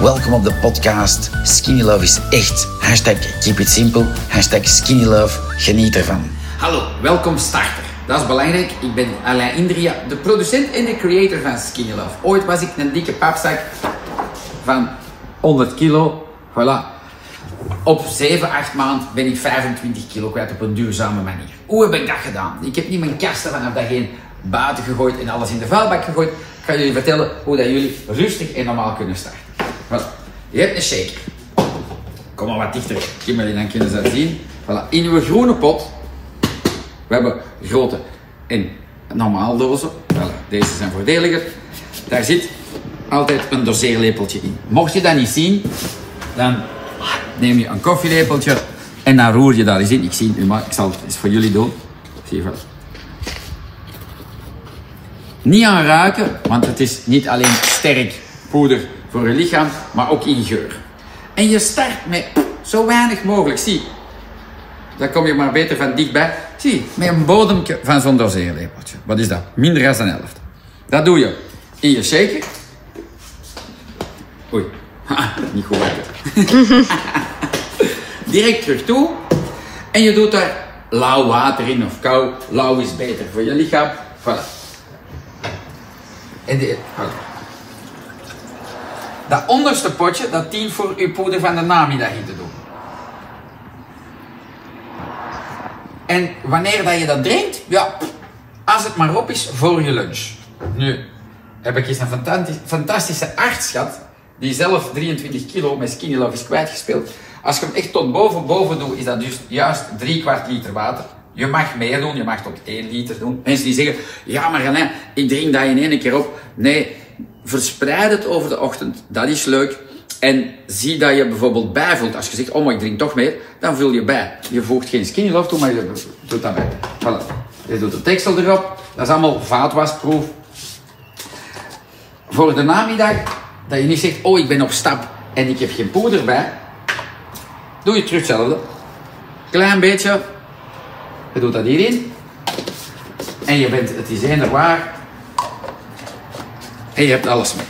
Welkom op de podcast Skinny Love is echt. Hashtag keep it simple. Hashtag skinny love. Geniet ervan. Hallo, welkom starter. Dat is belangrijk. Ik ben Alain Indria, de producent en de creator van Skinny Love. Ooit was ik een dikke papzak van 100 kilo. Voilà. Op 7, 8 maanden ben ik 25 kilo kwijt op een duurzame manier. Hoe heb ik dat gedaan? Ik heb niet mijn kasten vanaf dat geen buiten gegooid en alles in de vuilbak gegooid. Ik ga jullie vertellen hoe dat jullie rustig en normaal kunnen starten. Voilà. Je hebt een shaker. Kom maar wat dichter, Kimberly, dan kunnen ze dat zien. Voilà. In uw groene pot, we hebben grote en normaal dozen. Deze zijn voordeliger. Daar zit altijd een doseerlepeltje in. Mocht je dat niet zien, dan neem je een koffielepeltje en dan roer je daar eens in. Ik zie nu, maar ik zal het eens voor jullie doen. Zie je. Niet aan ruiken, want het is niet alleen sterk poeder voor je lichaam, maar ook in geur. En je start met zo weinig mogelijk. Zie, dan kom je maar beter van dichtbij. Zie, met een bodempje van zo'n doseerlepeltje. Wat is dat? Minder dan een helft. Dat doe je in je shaker. Oei, ha, niet goed wakker. Direct terug toe. En je doet daar lauw water in of kou. Lauw is beter voor je lichaam. Voilà. En de, voilà. Dat onderste potje, dat dient voor uw poeder van de namiddag in te doen. En wanneer dat je dat drinkt, ja, als het maar op is voor je lunch. Nu, heb ik eens een fantastisch- fantastische arts gehad, die zelf 23 kilo met Skinny Love is kwijtgespeeld. Als je hem echt tot boven boven doet, is dat dus juist drie kwart liter water. Je mag meer doen, je mag tot 1 liter doen. Mensen die zeggen, ja maar Alain, ik drink dat in één keer op. Nee, verspreid het over de ochtend. Dat is leuk. En zie dat je bijvoorbeeld bijvult. Als je zegt, oh maar ik drink toch meer, dan vul je bij. Je voegt geen skinny toe, maar je doet dat bij. Je doet de tekstel erop. Dat is allemaal vaatwasproef. Voor de namiddag, dat je niet zegt, oh ik ben op stap en ik heb geen poeder bij. Doe je terug hetzelfde. Klein beetje. Je doet dat hierin. En je bent, het is eender waar. En je hebt alles mee.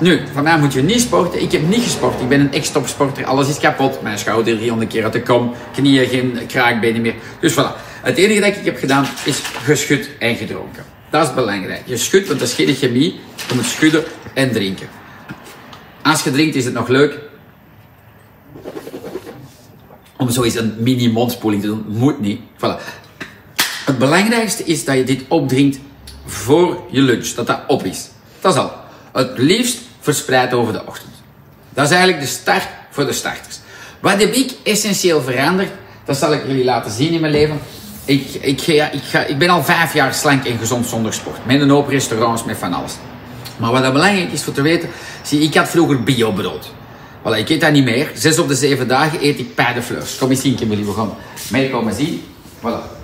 Nu, van mij moet je niet sporten. Ik heb niet gesport. Ik ben een ex-topsporter. Alles is kapot. Mijn schouder 300 keer uit de kom. Knieën, geen kraakbenen meer. Dus voilà. Het enige dat ik heb gedaan is geschud en gedronken. Dat is belangrijk. Je schudt, want dat is geen chemie. Je moet schudden en drinken. Als je drinkt is het nog leuk om zo eens een mini mondspoeling te doen. Moet niet. Voilà. Het belangrijkste is dat je dit opdrinkt voor je lunch. Dat dat op is. Dat is al. Het liefst verspreid over de ochtend. Dat is eigenlijk de start voor de starters. Wat heb ik essentieel veranderd? Dat zal ik jullie laten zien in mijn leven. Ik, ik, ik, ik ben al vijf jaar slank en gezond zonder sport. Met een hoop restaurants, met van alles. Maar wat belangrijk is voor te weten, zie ik had vroeger biobrood. Voilà, ik eet dat niet meer. Zes op de zeven dagen eet ik fleurs. Kom eens zien, Kimberly, we gaan meekomen zien. Voilà.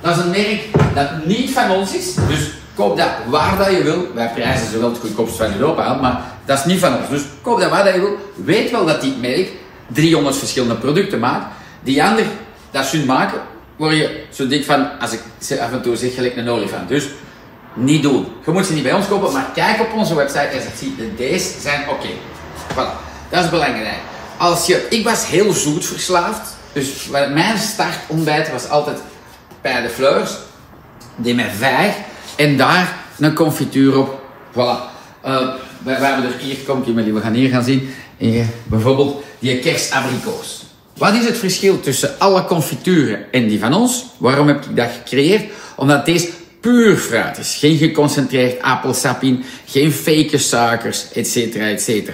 Dat is een merk dat niet van ons is. Dus koop dat waar dat je wil. Wij prijzen ze wel het goedkoopst van Europa aan, maar dat is niet van ons. Dus koop dat waar dat je wil. Weet wel dat die merk 300 verschillende producten maakt. Die ander, dat ze maken, word je zo dik van, als ik af en toe zeg, gelijk een olifant. Dus niet doen. Je moet ze niet bij ons kopen, maar kijk op onze website en je ziet, deze zijn oké. Voilà, dat is belangrijk. Als je, ik was heel zoet verslaafd, dus mijn startontbijt was altijd bij de fleurs, die met vijg en daar een confituur op. Voilà. Uh, wij hebben er hier, kom Kimberly, we gaan hier gaan zien, bijvoorbeeld die kerstabrikoos. Wat is het verschil tussen alle confituren en die van ons? Waarom heb ik dat gecreëerd? Omdat deze puur fruit is. Geen geconcentreerd appelsap in, geen fake suikers, etc. etc.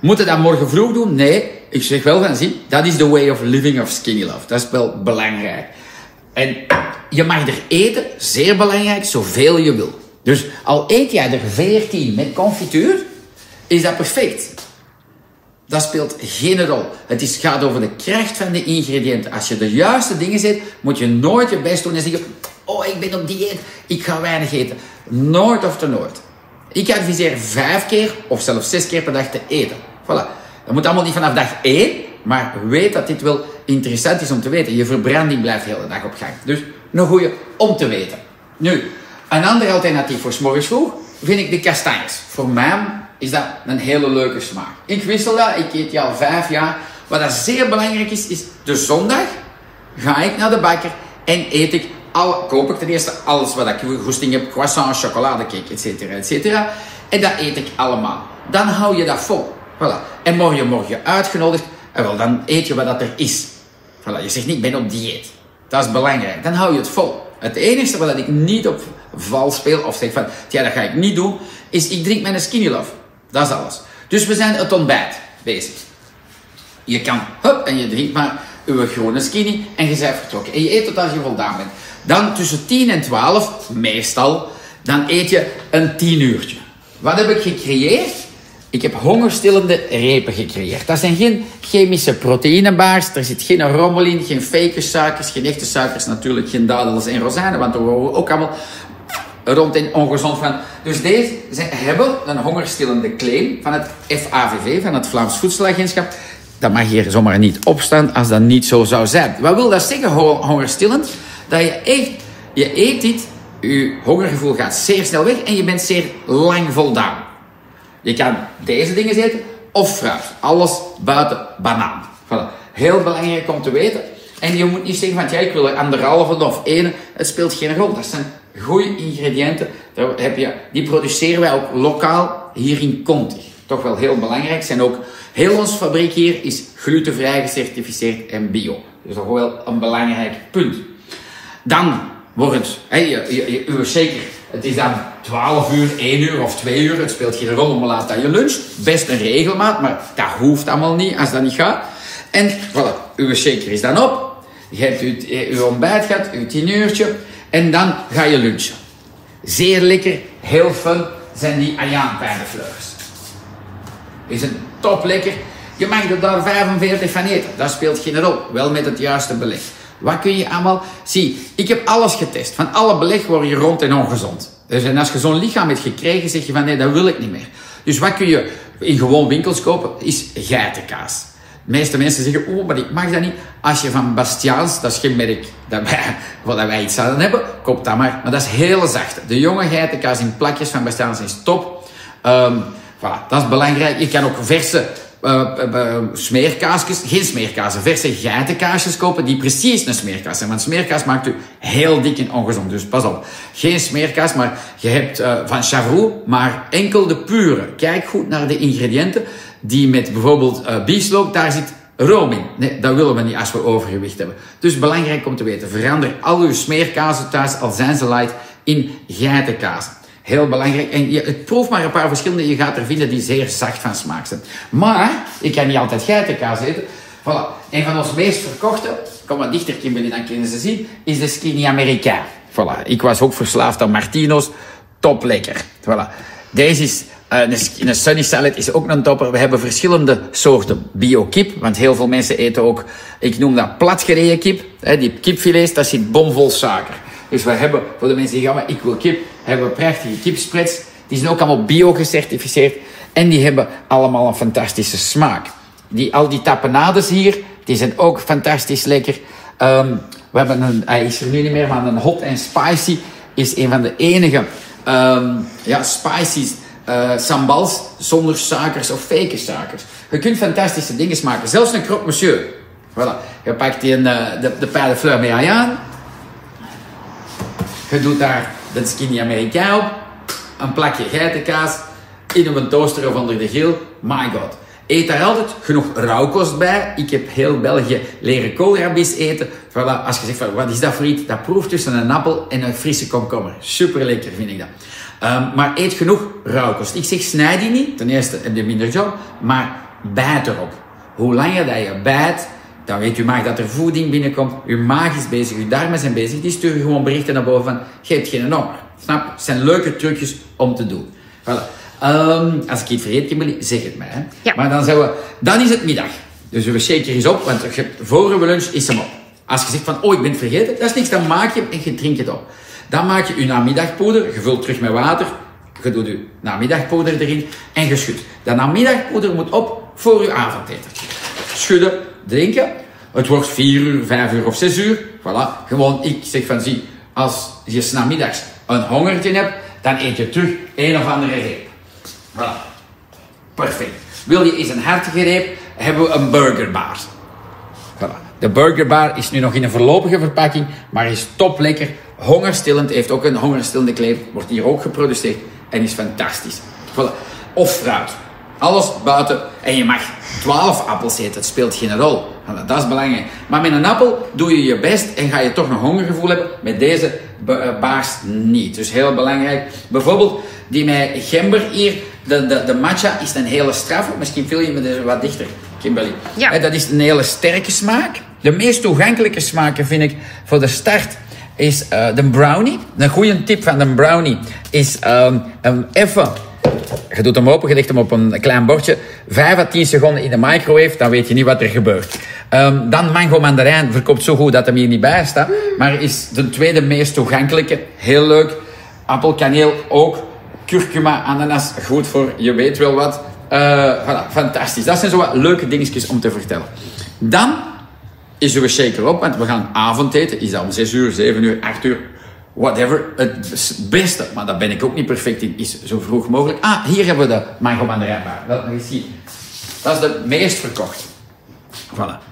Moet je dat morgen vroeg doen? Nee. Ik zeg wel van, zie, dat is the way of living of skinny love. Dat is wel belangrijk. En je mag er eten, zeer belangrijk, zoveel je wil. Dus al eet jij er 14 met confituur, is dat perfect. Dat speelt geen rol. Het is, gaat over de kracht van de ingrediënten. Als je de juiste dingen zet, moet je nooit je best doen en zeggen: Oh, ik ben op dieet, ik ga weinig eten. Nooit of te nooit. Ik adviseer vijf keer of zelfs zes keer per dag te eten. Voilà. Dat moet allemaal niet vanaf dag één, maar weet dat dit wel interessant is om te weten. Je verbranding blijft de hele dag op gang. Dus een goede om te weten. Nu, een ander alternatief voor 's morgens vroeg vind ik de kastanjes. Voor mij is dat een hele leuke smaak. Ik wissel dat, ik eet die al vijf jaar. Wat dat zeer belangrijk is, is de zondag ga ik naar de bakker en eet ik al, koop ik ten eerste alles wat ik goesting heb, croissant, chocoladecake, etc. etc. En dat eet ik allemaal. Dan hou je dat vol. Voilà. En morgen, morgen uitgenodigd, en wel, dan eet je wat dat er is. Voilà. Je zegt niet, ik ben op dieet. Dat is belangrijk. Dan hou je het vol. Het enige wat ik niet op val speel, of zeg van, ja, dat ga ik niet doen, is ik drink mijn skinny love. Dat is alles. Dus we zijn het ontbijt bezig. Je kan, hup, en je drinkt maar uw gewone skinny en je bent vertrokken. En je eet tot als je voldaan bent. Dan tussen 10 en 12, meestal, dan eet je een 10 uurtje. Wat heb ik gecreëerd? Ik heb hongerstillende repen gecreëerd. Dat zijn geen chemische proteïnebaars. Er zit geen rommel in, geen fake suikers, geen echte suikers. Natuurlijk geen dadels en rozijnen, want daar worden we ook allemaal rond en ongezond van. Dus deze hebben een hongerstillende claim van het FAVV, van het Vlaams Voedselagentschap. Dat mag hier zomaar niet opstaan als dat niet zo zou zijn. Wat wil dat zeggen, hongerstillend? Dat je echt, je eet dit, je hongergevoel gaat zeer snel weg en je bent zeer lang voldaan. Je kan deze dingen eten of fruit. Alles buiten banaan. Voilà. Heel belangrijk om te weten. En je moet niet zeggen van, ja, ik wil er anderhalve of één. Het speelt geen rol. Dat zijn goede ingrediënten. Daar heb je, die produceren wij ook lokaal hier in Conti. Toch wel heel belangrijk. Zijn ook, heel onze fabriek hier is glutenvrij gecertificeerd en bio. Dus is wel een belangrijk punt. Dan wordt het, hè, je, je, je, zeker, het is dan 12 uur, 1 uur of 2 uur. Het speelt geen rol om laat dat je lunch. Best een regelmaat, maar dat hoeft allemaal niet als dat niet gaat. En voilà, uw shaker is dan op. Je hebt uw, uw ontbijt gehad, uw 10 uurtje. En dan ga je lunchen. Zeer lekker, heel fun zijn die Ayaan-pijnenfleurs. Is een top lekker. Je mag er daar 45 van eten. Dat speelt geen rol. Wel met het juiste beleg. Wat kun je allemaal... Zie, ik heb alles getest. Van alle beleg word je rond en ongezond. Dus en als je zo'n lichaam hebt gekregen, zeg je van nee, dat wil ik niet meer. Dus wat kun je in gewoon winkels kopen, is geitenkaas. De meeste mensen zeggen, oh, maar ik mag dat niet. Als je van Bastiaans, dat is geen merk dat wij, wat iets zouden hebben, koop dat maar. Maar dat is hele zacht. De jonge geitenkaas in plakjes van Bastiaans is top. Um, voilà, dat is belangrijk. Je kan ook verse uh, uh, smeerkaasjes, geen smeerkazen, verse geitenkaasjes kopen die precies een smeerkaas zijn. Want smeerkaas maakt u heel dik en ongezond. Dus pas op. Geen smeerkaas, maar je hebt van Chavrou, maar enkel de pure. Kijk goed naar de ingrediënten die met bijvoorbeeld uh, daar zit room in. Nee, dat willen we niet als we overgewicht hebben. Dus belangrijk om te weten, verander al uw smeerkazen thuis, al zijn ze light, in geitenkaas. Heel belangrijk. En je, proef maar een paar verschillende. Je gaat er vinden die zeer zacht van smaak zijn. Maar, ik kan niet altijd geitenkaas eten. Voilà. Een van onze meest verkochte, kom maar dichter Kimberly, dan kunnen ze zien, is de Skinny America. Voilà. Ik was ook verslaafd aan Martino's. Top lekker. Voilà. Deze is uh, een, sunny salad is ook een topper. We hebben verschillende soorten bio-kip. Want heel veel mensen eten ook, ik noem dat platgereden kip. Hè, die kipfilets, dat zit bomvol suiker. Dus we hebben, voor de mensen die zeggen, maar ik wil kip, hebben we prachtige kipspreads. Die zijn ook allemaal bio gecertificeerd. En die hebben allemaal een fantastische smaak. Die, al die tapenades hier, die zijn ook fantastisch lekker. Um, we hebben een, hij is er nu niet meer, maar een hot and spicy is een van de enige um, ja, spices uh, sambals zonder suikers of fake suikers. Je kunt fantastische dingen maken. Zelfs een croque monsieur. Voilà. Je pakt die een, uh, de, de pain de fleur mee aan. Je doet daar de skinny Amerikaan op. Een plakje geitenkaas. In een toaster of onder de grill. My god. Eet daar altijd genoeg rauwkost bij. Ik heb heel België leren koolrabis eten. Voilà, als je zegt, van, wat is dat voor iets? Dat proeft tussen een appel en een frisse komkommer. Super lekker vind ik dat. Um, maar eet genoeg rauwkost. Ik zeg, snij die niet. Ten eerste heb je minder job. Maar bijt erop. Hoe langer dat je bijt, dan weet je maag dat er voeding binnenkomt. Je maag is bezig, je darmen zijn bezig. Die sturen gewoon berichten naar boven van, je hebt geen honger. Snap? Het zijn leuke trucjes om te doen. Voilà. Um, als ik iets vergeet, Kimberly, zeg het mij. Hè? Ja. Maar dan, we, dan is het middag. Dus we shaker is op, want voor uw lunch is hem op. Als je zegt van, oh, ik ben het vergeten, dat is niks, dan maak je hem en je drinkt het op. Dan maak je je namiddagpoeder, je vult terug met water, je doet je namiddagpoeder erin en je schudt. Dat namiddagpoeder moet op voor je avondeten. Schudden, drinken. Het wordt 4 uur, 5 uur of 6 uur. Voilà. Gewoon, ik zeg van, zie, als je namiddags een hongertje hebt, dan eet je terug een of andere reep. Voilà. perfect. Wil je eens een hartige reep, hebben we een burgerbar. Voilà. De burgerbar is nu nog in een voorlopige verpakking, maar is top lekker. Hongerstillend, heeft ook een hongerstillende kleef, wordt hier ook geproduceerd en is fantastisch. Voilà. Of fruit. Alles buiten. En je mag 12 appels eten, het speelt geen rol. Dat is belangrijk. Maar met een appel doe je je best en ga je toch een hongergevoel hebben. Met deze eh, baars niet. Dus heel belangrijk. Bijvoorbeeld die met gember hier, de, de, de matcha is een hele straffe. Misschien vul je me er wat dichter, Kimberly. Ja. Dat is een hele sterke smaak. De meest toegankelijke smaken vind ik voor de start is uh, de brownie. Een goede tip van de brownie is um, um, even je doet hem open, je legt hem op een klein bordje. 5 à 10 seconden in de microwave, dan weet je niet wat er gebeurt. Um, dan mango mandarijn verkoopt zo goed dat hem hier niet bij staat. Maar is de tweede meest toegankelijke. Heel leuk. Appelkaneel ook. Curcuma, ananas, goed voor je weet wel wat. Uh, voilà, fantastisch. Dat zijn zo wat leuke dingetjes om te vertellen. Dan is er een shaker op, want we gaan avondeten. Is om 6 uur, 7 uur, 8 uur? Whatever. Het beste, maar daar ben ik ook niet perfect in, is zo vroeg mogelijk. Ah, hier hebben we de mango mandarijnbar. Dat. Dat is de meest verkocht. Voilà.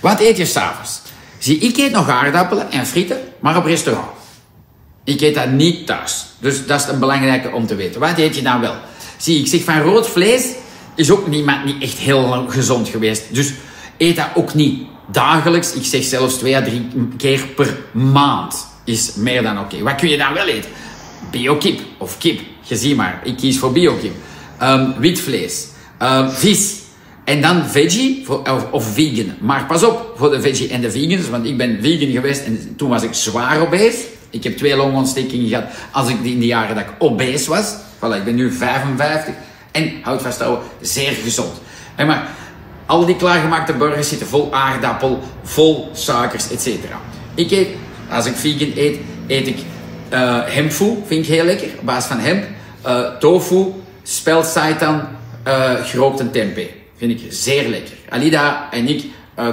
Wat eet je s'avonds? Zie, ik eet nog aardappelen en frieten, maar op restaurant. Ik eet dat niet thuis. Dus dat is een belangrijke om te weten. Wat eet je dan wel? Zie, ik zeg van rood vlees is ook niet, niet echt heel gezond geweest. Dus eet dat ook niet dagelijks, ik zeg zelfs twee à drie keer per maand, is meer dan oké. Wat kun je dan wel eten? Biokip of kip. Je ziet maar, ik kies voor biokip. Um, wit vlees. Um, vis. En dan veggie of, of, vegan. Maar pas op voor de veggie en de vegans, want ik ben vegan geweest en toen was ik zwaar obese. Ik heb twee longontstekingen gehad als ik in de jaren dat ik obese was. Voilà, ik ben nu 55 en houd vasthouden, zeer gezond. Maar al die klaargemaakte burgers zitten vol aardappel, vol suikers, etc. Ik eet, als ik vegan eet, eet ik uh, vind ik heel lekker, op basis van hemp. Uh, tofu, spelt seitan, uh, gerookt en tempeh. Vind ik zeer lekker. Alida en ik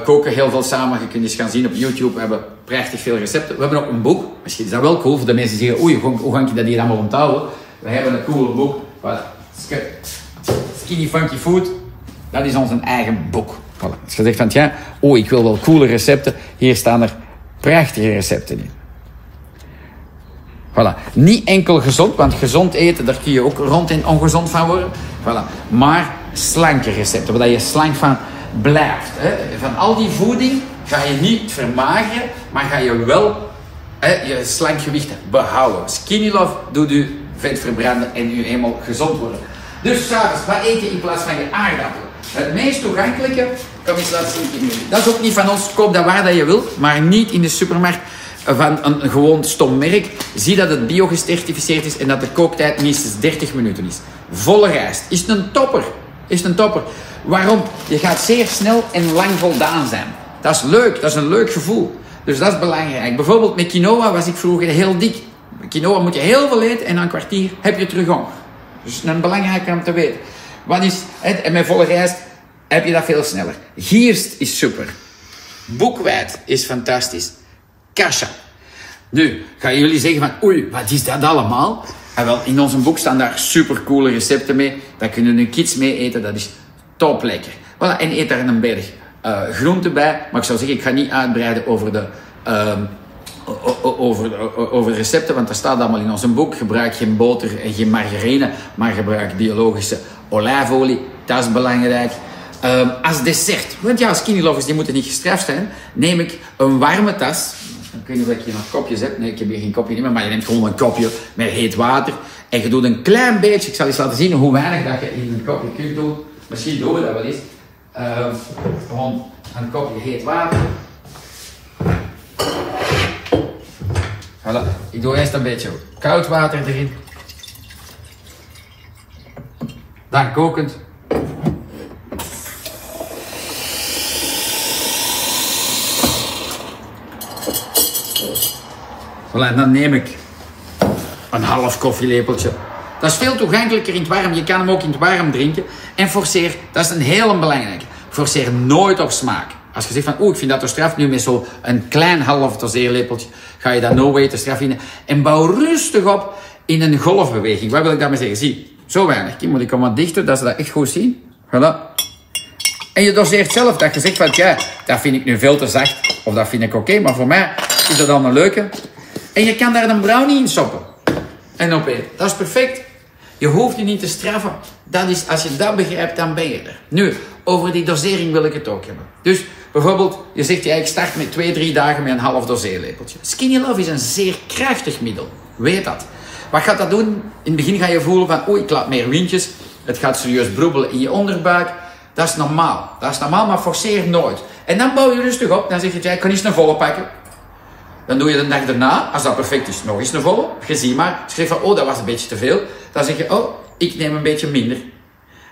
koken heel veel samen. Je kunt eens gaan zien op YouTube. We hebben prachtig veel recepten. We hebben ook een boek. Misschien is dat wel cool voor de mensen die zeggen, oei, hoe, hoe ga ik dat hier allemaal onthouden? We hebben een cool boek. Voilà. Skinny Funky Food dat is ons eigen boek. Voilà. Als je zegt van, ja, oh, ik wil wel coole recepten. Hier staan er prachtige recepten in. Voilà. Niet enkel gezond, want gezond eten, daar kun je ook rond en ongezond van worden. Voilà. Maar slanke recepten, waar je slank van blijft. Hè. Van al die voeding ga je niet vermageren, maar ga je wel hè, je slankgewicht behouden. Skinny Love doet u vet verbranden en u eenmaal gezond worden. Dus s'avonds, wat eet je in plaats van je aardappelen? Het meest toegankelijke, zien. Dat is ook niet van ons, koop dat waar dat je wilt, maar niet in de supermarkt van een gewoon stom merk. Zie dat het bio gecertificeerd is en dat de kooktijd minstens 30 minuten is. Volle rijst. Is het een topper? Is het een topper? Waarom? Je gaat zeer snel en lang voldaan zijn. Dat is leuk, dat is een leuk gevoel. Dus dat is belangrijk. Bijvoorbeeld met quinoa was ik vroeger heel dik. Quinoa moet je heel veel eten en na een kwartier heb je terug honger. Dus een belangrijke om te weten. Wat is, en met volle rijst heb je dat veel sneller. Gierst is super. Boekwijd is fantastisch. Kasha. Nu, gaan jullie zeggen van, oei, wat is dat allemaal? En wel, in ons boek staan daar super coole recepten mee. Daar kunnen hun kids mee eten, dat is top lekker. Voilà, en eet daar een berg uh, groenten bij. Maar ik zou zeggen, ik ga niet uitbreiden over de... Uh, over, over recepten, want dat staat allemaal in ons boek. Gebruik geen boter en geen margarine, maar gebruik biologische olijfolie. Dat is belangrijk. Um, als dessert, want ja, skinny lovers die moeten niet gestraft zijn, neem ik een warme tas. Ik weet niet of ik nog kopjes heb. Nee, ik heb hier geen kopje meer, maar je neemt gewoon een kopje met heet water. En je doet een klein beetje, ik zal eens laten zien hoe weinig dat je in een kopje kunt doen. Misschien doen we dat wel eens. Um, gewoon een kopje heet water. Voilà. Ik doe eerst een beetje koud water erin. Dan kokend. Voilà, dan neem ik een half koffielepeltje. Dat is veel toegankelijker in het warm. Je kan hem ook in het warm drinken. En forceer, dat is een heel belangrijke. Forceer nooit op smaak. Als je zegt van, oeh, ik vind dat er straf, nu met zo'n klein half doseerlepeltje, ga je dat no way straf vinden. En bouw rustig op in een golfbeweging. Wat wil ik daarmee zeggen? Zie, Zo weinig. Kim, moet ik hem wat dichter, dat ze dat echt goed zien. Voilà. En je doseert zelf dat je zegt van, ja, dat vind ik nu veel te zacht. Of dat vind ik oké, maar voor mij is dat dan een leuke. En je kan daar een brownie in soppen. En opeten. Dat is perfect. Je hoeft je niet te straffen. Dat is, als je dat begrijpt, dan ben je er. Nu, over die dosering wil ik het ook hebben. Dus bijvoorbeeld, je zegt ja, ik start met twee, drie dagen met een half doseerlepeltje. Skinny Love is een zeer krachtig middel. Weet dat. Wat gaat dat doen? In het begin ga je voelen van, oei, ik laat meer windjes. Het gaat serieus broebelen in je onderbuik. Dat is normaal. Dat is normaal, maar forceer nooit. En dan bouw je rustig op. Dan zeg je, ik kan eens een volle pakken. Dan doe je de dag daarna, als dat perfect is, nog eens een volle. Je ziet maar, schrijf van, oh, dat was een beetje te veel. Dan zeg je, oh, ik neem een beetje minder.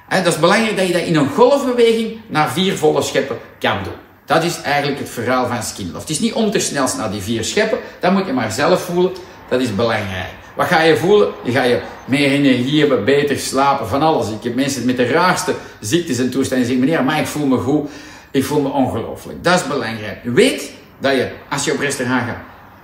En dat is belangrijk dat je dat in een golfbeweging naar vier volle scheppen kan doen. Dat is eigenlijk het verhaal van Skin Love. Het is niet om te snel naar die vier scheppen. Dat moet je maar zelf voelen. Dat is belangrijk. Wat ga je voelen? Je ga je meer energie hebben, beter slapen, van alles. Ik heb mensen met de raarste ziektes en toestanden zeggen, meneer, maar ik voel me goed. Ik voel me ongelooflijk. Dat is belangrijk. Weet dat je, als je op restaurant gaat,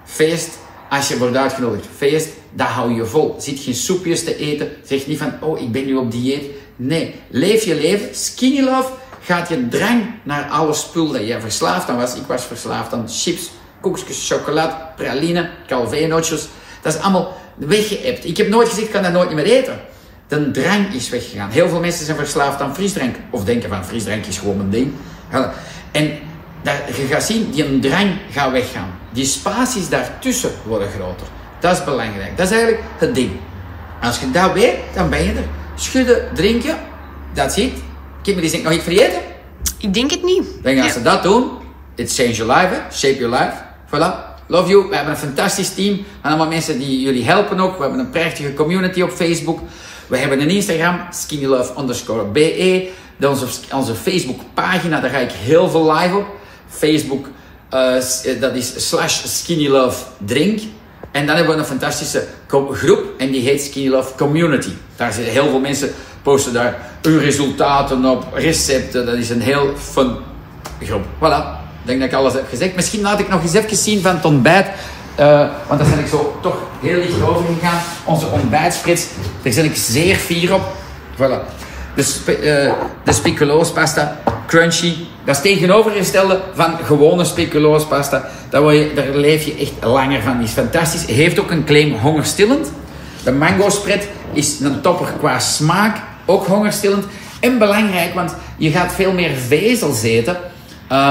feest, als je wordt uitgenodigd, feest, dat hou je vol. Zit geen soepjes te eten. Zeg niet van, oh, ik ben nu op dieet. Nee, leef je leven. Skinny love gaat je drang naar alle spul dat je verslaafd aan was. Ik was verslaafd aan chips, koekjes, chocolade, praline, calvenootjes. Dat is allemaal weggeëpt. Ik heb nooit gezegd, ik kan dat nooit meer eten. De drang is weggegaan. Heel veel mensen zijn verslaafd aan frisdrank. Of denken van, frisdrank is gewoon een ding. En dat, je gaat zien, die drang gaat weggaan. Die spaties daartussen worden groter. Dat is belangrijk. Dat is eigenlijk het ding. Als je dat weet, dan ben je er. Schudden, drinken, dat zit. Kim, die zegt nog iets vergeten? Ik denk het niet. Denk als ze dat doen, it change your life, shape your life. Voilà. Love you. We hebben een fantastisch team. En allemaal mensen die jullie helpen ook. We hebben een prachtige community op Facebook. We hebben een Instagram, skinnylove underscore BE. Onze, onze Facebook pagina, daar ga ik heel veel live op. Facebook, uh, dat is slash skinnylove En dan hebben we een fantastische groep en die heet Skinny Love Community. Daar zitten heel veel mensen posten daar hun resultaten op, recepten. Dat is een heel fun groep. Voilà. Denk dat ik alles heb gezegd. Misschien laat ik nog eens even zien van het ontbijt. Uh, want daar ben ik zo toch heel licht over gegaan. Onze ontbijtsprits, daar ben ik zeer fier op. Voilà. De, spe, uh, de speculoospasta, crunchy. Dat is tegenovergestelde van gewone speculoospasta. Daar, je, daar leef je echt langer van. Is fantastisch. Heeft ook een claim hongerstillend. De mango spread is een topper qua smaak. Ook hongerstillend. En belangrijk, want je gaat veel meer vezels eten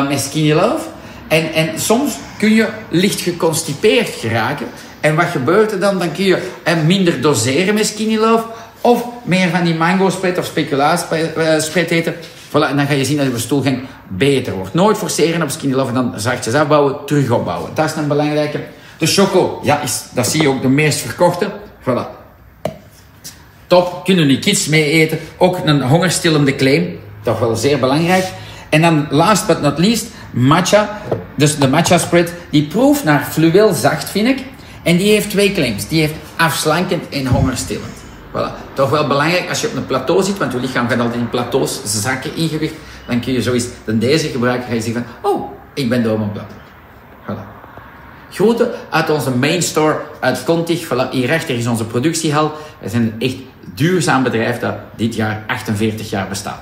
met Skinny Love. En, en soms kun je licht geconstipeerd geraken. En wat gebeurt er dan? Dan kun je en eh, minder doseren met Skinny Love. Of meer van die mango spread of speculaas-spread eh, eten. Voilà, en dan ga je zien dat je stoelgang beter wordt. Nooit forceren op Skinny Love en dan zachtjes afbouwen, terug opbouwen. Dat is een belangrijke. De choco, ja, is, dat zie je ook de meest verkochte. Voilà. Top, kunnen die kids mee eten. Ook een hongerstillende claim. Toch wel zeer belangrijk. En dan last but not least, matcha. Dus de matcha spread, die proeft naar fluweel zacht, vind ik. En die heeft twee claims. Die heeft afslankend en hongerstillend. Voilà. Toch wel belangrijk als je op een plateau zit, want je lichaam gaat altijd in plateaus zakken in gewicht. Dan kun je zoiets dan deze gebruiken. Ga je zeggen van, oh, ik ben door mijn plateau. Voilà. Groeten uit onze main store uit Contig. Voilà. Hierachter is onze productiehal. We zijn een echt duurzaam bedrijf dat dit jaar 48 jaar bestaat.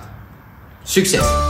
Succes!